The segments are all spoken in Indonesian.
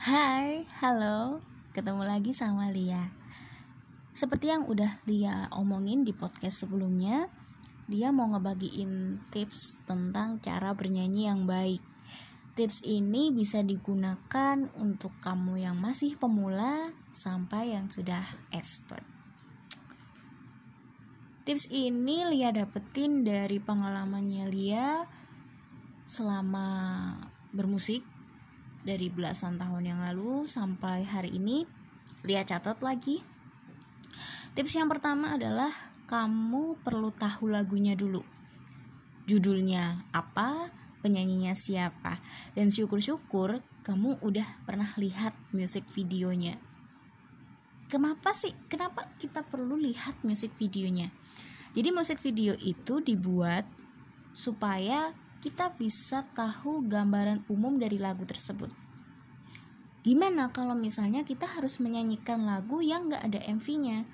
Hai, halo, ketemu lagi sama Lia. Seperti yang udah Lia omongin di podcast sebelumnya, dia mau ngebagiin tips tentang cara bernyanyi yang baik. Tips ini bisa digunakan untuk kamu yang masih pemula sampai yang sudah expert. Tips ini Lia dapetin dari pengalamannya Lia selama bermusik dari belasan tahun yang lalu sampai hari ini lihat catat lagi. Tips yang pertama adalah kamu perlu tahu lagunya dulu. Judulnya apa? Penyanyinya siapa? Dan syukur-syukur kamu udah pernah lihat musik videonya. Kenapa sih? Kenapa kita perlu lihat musik videonya? Jadi musik video itu dibuat supaya kita bisa tahu gambaran umum dari lagu tersebut. Gimana kalau misalnya kita harus menyanyikan lagu yang gak ada MV-nya?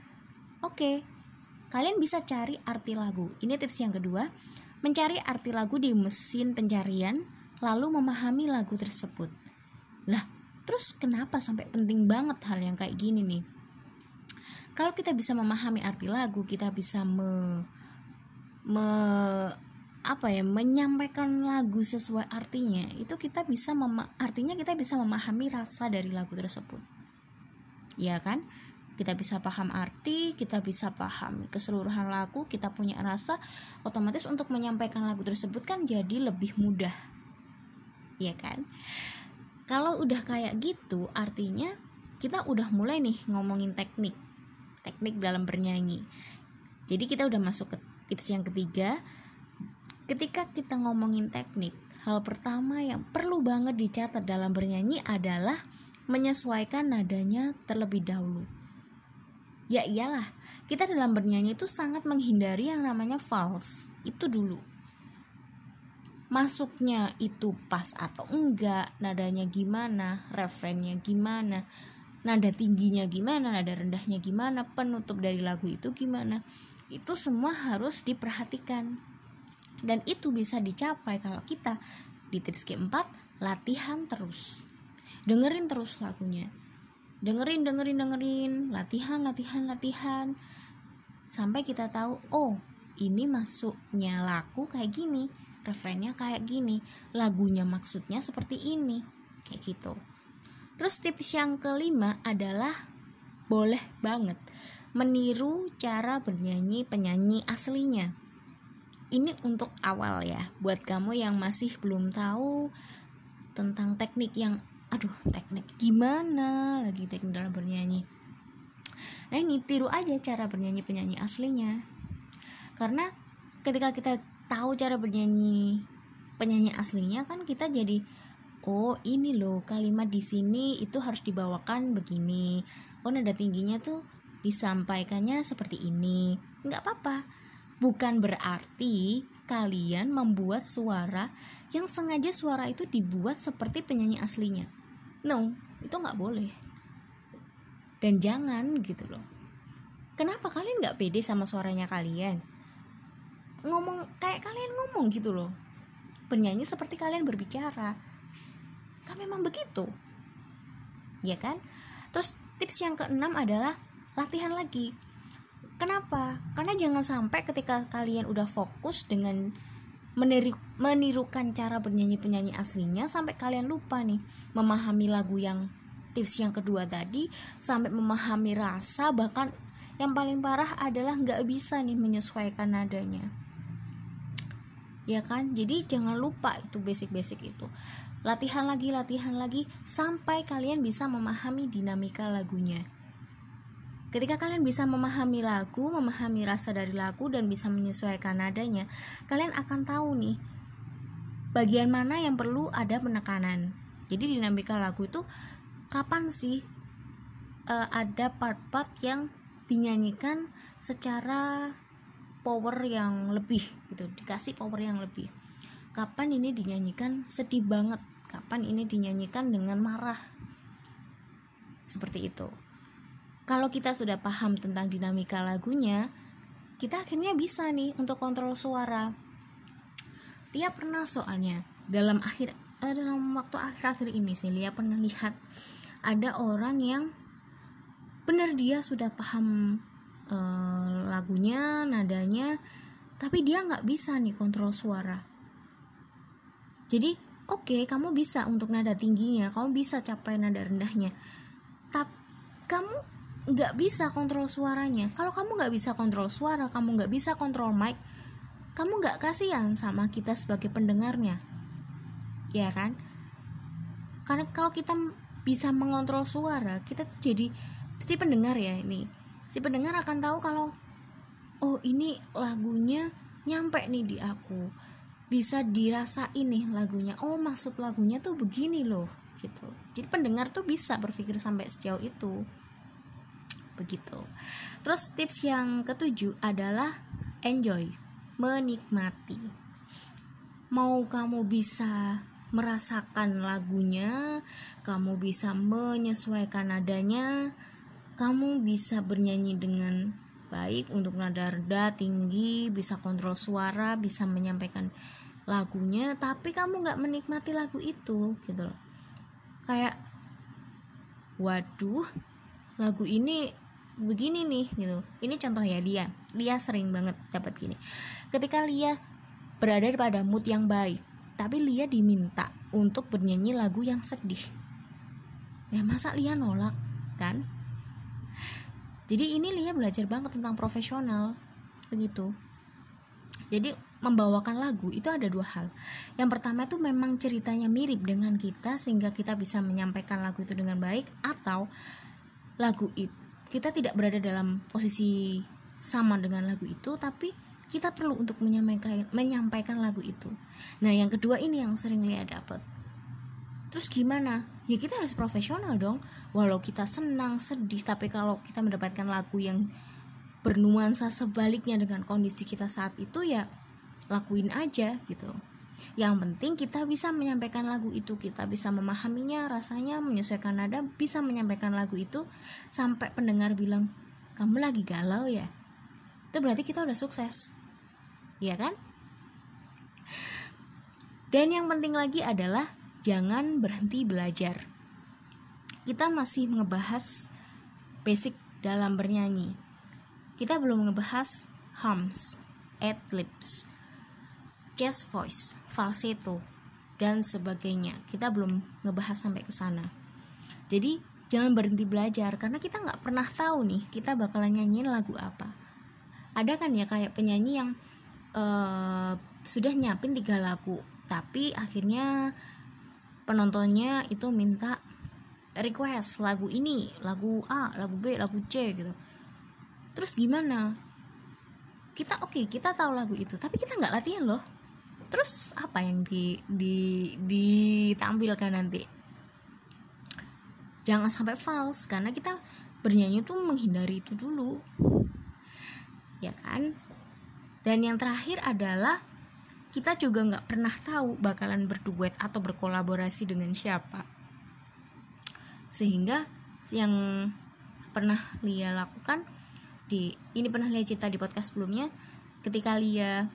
Oke, kalian bisa cari arti lagu. Ini tips yang kedua, mencari arti lagu di mesin pencarian, lalu memahami lagu tersebut. Lah, terus kenapa sampai penting banget hal yang kayak gini nih? Kalau kita bisa memahami arti lagu, kita bisa me, me apa ya menyampaikan lagu sesuai artinya itu kita bisa mema artinya kita bisa memahami rasa dari lagu tersebut. Ya kan? Kita bisa paham arti kita bisa paham keseluruhan lagu kita punya rasa otomatis untuk menyampaikan lagu tersebut kan jadi lebih mudah. Ya kan? Kalau udah kayak gitu artinya kita udah mulai nih ngomongin teknik teknik dalam bernyanyi. Jadi kita udah masuk ke tips yang ketiga Ketika kita ngomongin teknik, hal pertama yang perlu banget dicatat dalam bernyanyi adalah menyesuaikan nadanya terlebih dahulu. Ya iyalah, kita dalam bernyanyi itu sangat menghindari yang namanya false. Itu dulu. Masuknya itu pas atau enggak, nadanya gimana, referennya gimana, nada tingginya gimana, nada rendahnya gimana, penutup dari lagu itu gimana. Itu semua harus diperhatikan dan itu bisa dicapai kalau kita di tips keempat latihan terus. Dengerin terus lagunya. Dengerin dengerin dengerin. Latihan latihan latihan. Sampai kita tahu oh ini masuknya lagu kayak gini referennya kayak gini lagunya maksudnya seperti ini kayak gitu. Terus tips yang kelima adalah boleh banget meniru cara bernyanyi penyanyi aslinya ini untuk awal ya buat kamu yang masih belum tahu tentang teknik yang aduh teknik gimana lagi teknik dalam bernyanyi. Nah ini tiru aja cara bernyanyi penyanyi aslinya. Karena ketika kita tahu cara bernyanyi penyanyi aslinya kan kita jadi oh ini loh kalimat di sini itu harus dibawakan begini. Oh nada tingginya tuh disampaikannya seperti ini. Nggak apa-apa bukan berarti kalian membuat suara yang sengaja suara itu dibuat seperti penyanyi aslinya. No, itu nggak boleh. Dan jangan gitu loh. Kenapa kalian nggak pede sama suaranya kalian? Ngomong kayak kalian ngomong gitu loh. Penyanyi seperti kalian berbicara. Kan memang begitu. Ya kan? Terus tips yang keenam adalah latihan lagi Kenapa? Karena jangan sampai ketika kalian udah fokus dengan meniru, menirukan cara bernyanyi penyanyi aslinya sampai kalian lupa nih memahami lagu yang tips yang kedua tadi sampai memahami rasa bahkan yang paling parah adalah nggak bisa nih menyesuaikan nadanya. Ya kan? Jadi jangan lupa itu basic-basic itu. Latihan lagi latihan lagi sampai kalian bisa memahami dinamika lagunya Ketika kalian bisa memahami lagu, memahami rasa dari lagu dan bisa menyesuaikan nadanya, kalian akan tahu nih bagian mana yang perlu ada penekanan. Jadi dinamika lagu itu kapan sih uh, ada part-part yang dinyanyikan secara power yang lebih gitu, dikasih power yang lebih. Kapan ini dinyanyikan sedih banget, kapan ini dinyanyikan dengan marah. Seperti itu kalau kita sudah paham tentang dinamika lagunya, kita akhirnya bisa nih untuk kontrol suara. Tiap pernah soalnya dalam akhir uh, dalam waktu akhir-akhir ini sih Lia pernah lihat ada orang yang benar dia sudah paham uh, lagunya nadanya tapi dia nggak bisa nih kontrol suara jadi oke okay, kamu bisa untuk nada tingginya kamu bisa capai nada rendahnya tapi kamu nggak bisa kontrol suaranya. Kalau kamu nggak bisa kontrol suara kamu nggak bisa kontrol mic kamu nggak kasihan sama kita sebagai pendengarnya. Ya kan? Karena kalau kita bisa mengontrol suara kita tuh jadi pasti pendengar ya ini si pendengar akan tahu kalau oh ini lagunya nyampe nih di aku. Bisa dirasa ini lagunya. Oh maksud lagunya tuh begini loh gitu. Jadi pendengar tuh bisa berpikir sampai sejauh itu begitu terus tips yang ketujuh adalah enjoy menikmati mau kamu bisa merasakan lagunya, kamu bisa menyesuaikan nadanya, kamu bisa bernyanyi dengan baik untuk nada rendah, tinggi, bisa kontrol suara, bisa menyampaikan lagunya, tapi kamu nggak menikmati lagu itu, gitu loh. Kayak, waduh, lagu ini begini nih, gitu. Ini contoh ya Lia, Lia sering banget dapat gini. Ketika Lia berada pada mood yang baik, tapi Lia diminta untuk bernyanyi lagu yang sedih. Ya masa Lia nolak kan? Jadi ini Lia belajar banget tentang profesional begitu. Jadi membawakan lagu itu ada dua hal. Yang pertama itu memang ceritanya mirip dengan kita sehingga kita bisa menyampaikan lagu itu dengan baik atau lagu itu kita tidak berada dalam posisi sama dengan lagu itu tapi kita perlu untuk menyampaikan menyampaikan lagu itu. Nah yang kedua ini yang sering lihat dapat. Terus gimana? Ya kita harus profesional dong. Walau kita senang sedih tapi kalau kita mendapatkan lagu yang bernuansa sebaliknya dengan kondisi kita saat itu ya lakuin aja gitu yang penting kita bisa menyampaikan lagu itu kita bisa memahaminya rasanya menyesuaikan nada bisa menyampaikan lagu itu sampai pendengar bilang kamu lagi galau ya itu berarti kita udah sukses ya kan? Dan yang penting lagi adalah jangan berhenti belajar. Kita masih ngebahas basic dalam bernyanyi. Kita belum ngebahas hums, ad-libs, chest voice, falsetto, dan sebagainya. Kita belum ngebahas sampai ke sana. Jadi jangan berhenti belajar karena kita nggak pernah tahu nih kita bakalan nyanyiin lagu apa. Ada kan ya kayak penyanyi yang uh, sudah nyiapin tiga lagu tapi akhirnya penontonnya itu minta request lagu ini lagu A lagu B lagu C gitu terus gimana kita oke okay, kita tahu lagu itu tapi kita nggak latihan loh terus apa yang di di ditampilkan nanti? Jangan sampai false karena kita bernyanyi tuh menghindari itu dulu. Ya kan? Dan yang terakhir adalah kita juga nggak pernah tahu bakalan berduet atau berkolaborasi dengan siapa. Sehingga yang pernah Lia lakukan di ini pernah Lia cerita di podcast sebelumnya ketika Lia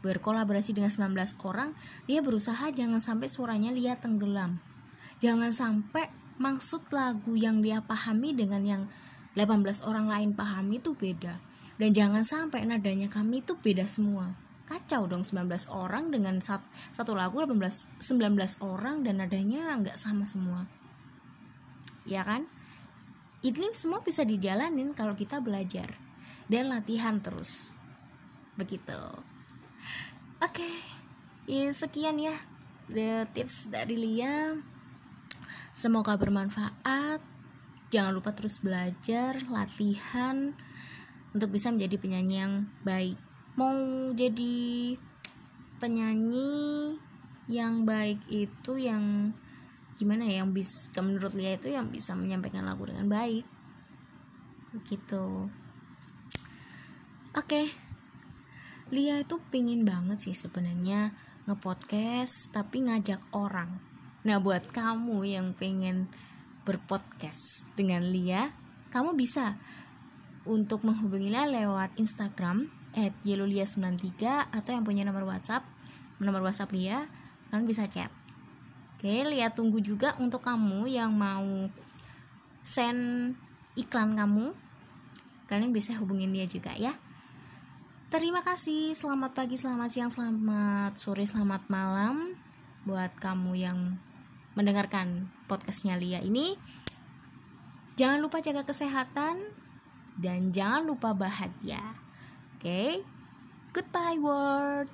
berkolaborasi dengan 19 orang, dia berusaha jangan sampai suaranya Lia tenggelam. Jangan sampai maksud lagu yang dia pahami dengan yang 18 orang lain pahami itu beda. Dan jangan sampai nadanya kami itu beda semua. Kacau dong 19 orang dengan satu lagu 18 19 orang dan nadanya nggak sama semua. Ya kan? Ini semua bisa dijalanin kalau kita belajar dan latihan terus. Begitu oke okay. ya, sekian ya the tips dari Lia semoga bermanfaat jangan lupa terus belajar latihan untuk bisa menjadi penyanyi yang baik mau jadi penyanyi yang baik itu yang gimana ya yang bisa menurut Lia itu yang bisa menyampaikan lagu dengan baik begitu oke okay. Lia itu pingin banget sih sebenarnya ngepodcast tapi ngajak orang. Nah buat kamu yang pengen berpodcast dengan Lia kamu bisa untuk menghubunginya lewat Instagram at yelulia93 atau yang punya nomor WhatsApp nomor WhatsApp Lia kalian bisa chat. Oke lihat tunggu juga untuk kamu yang mau send iklan kamu. Kalian bisa hubungin dia juga ya terima kasih. Selamat pagi selamat siang selamat sore selamat malam buat kamu yang mendengarkan podcastnya Lia ini. Jangan lupa jaga kesehatan dan jangan lupa bahagia. Oke? Okay? goodbye world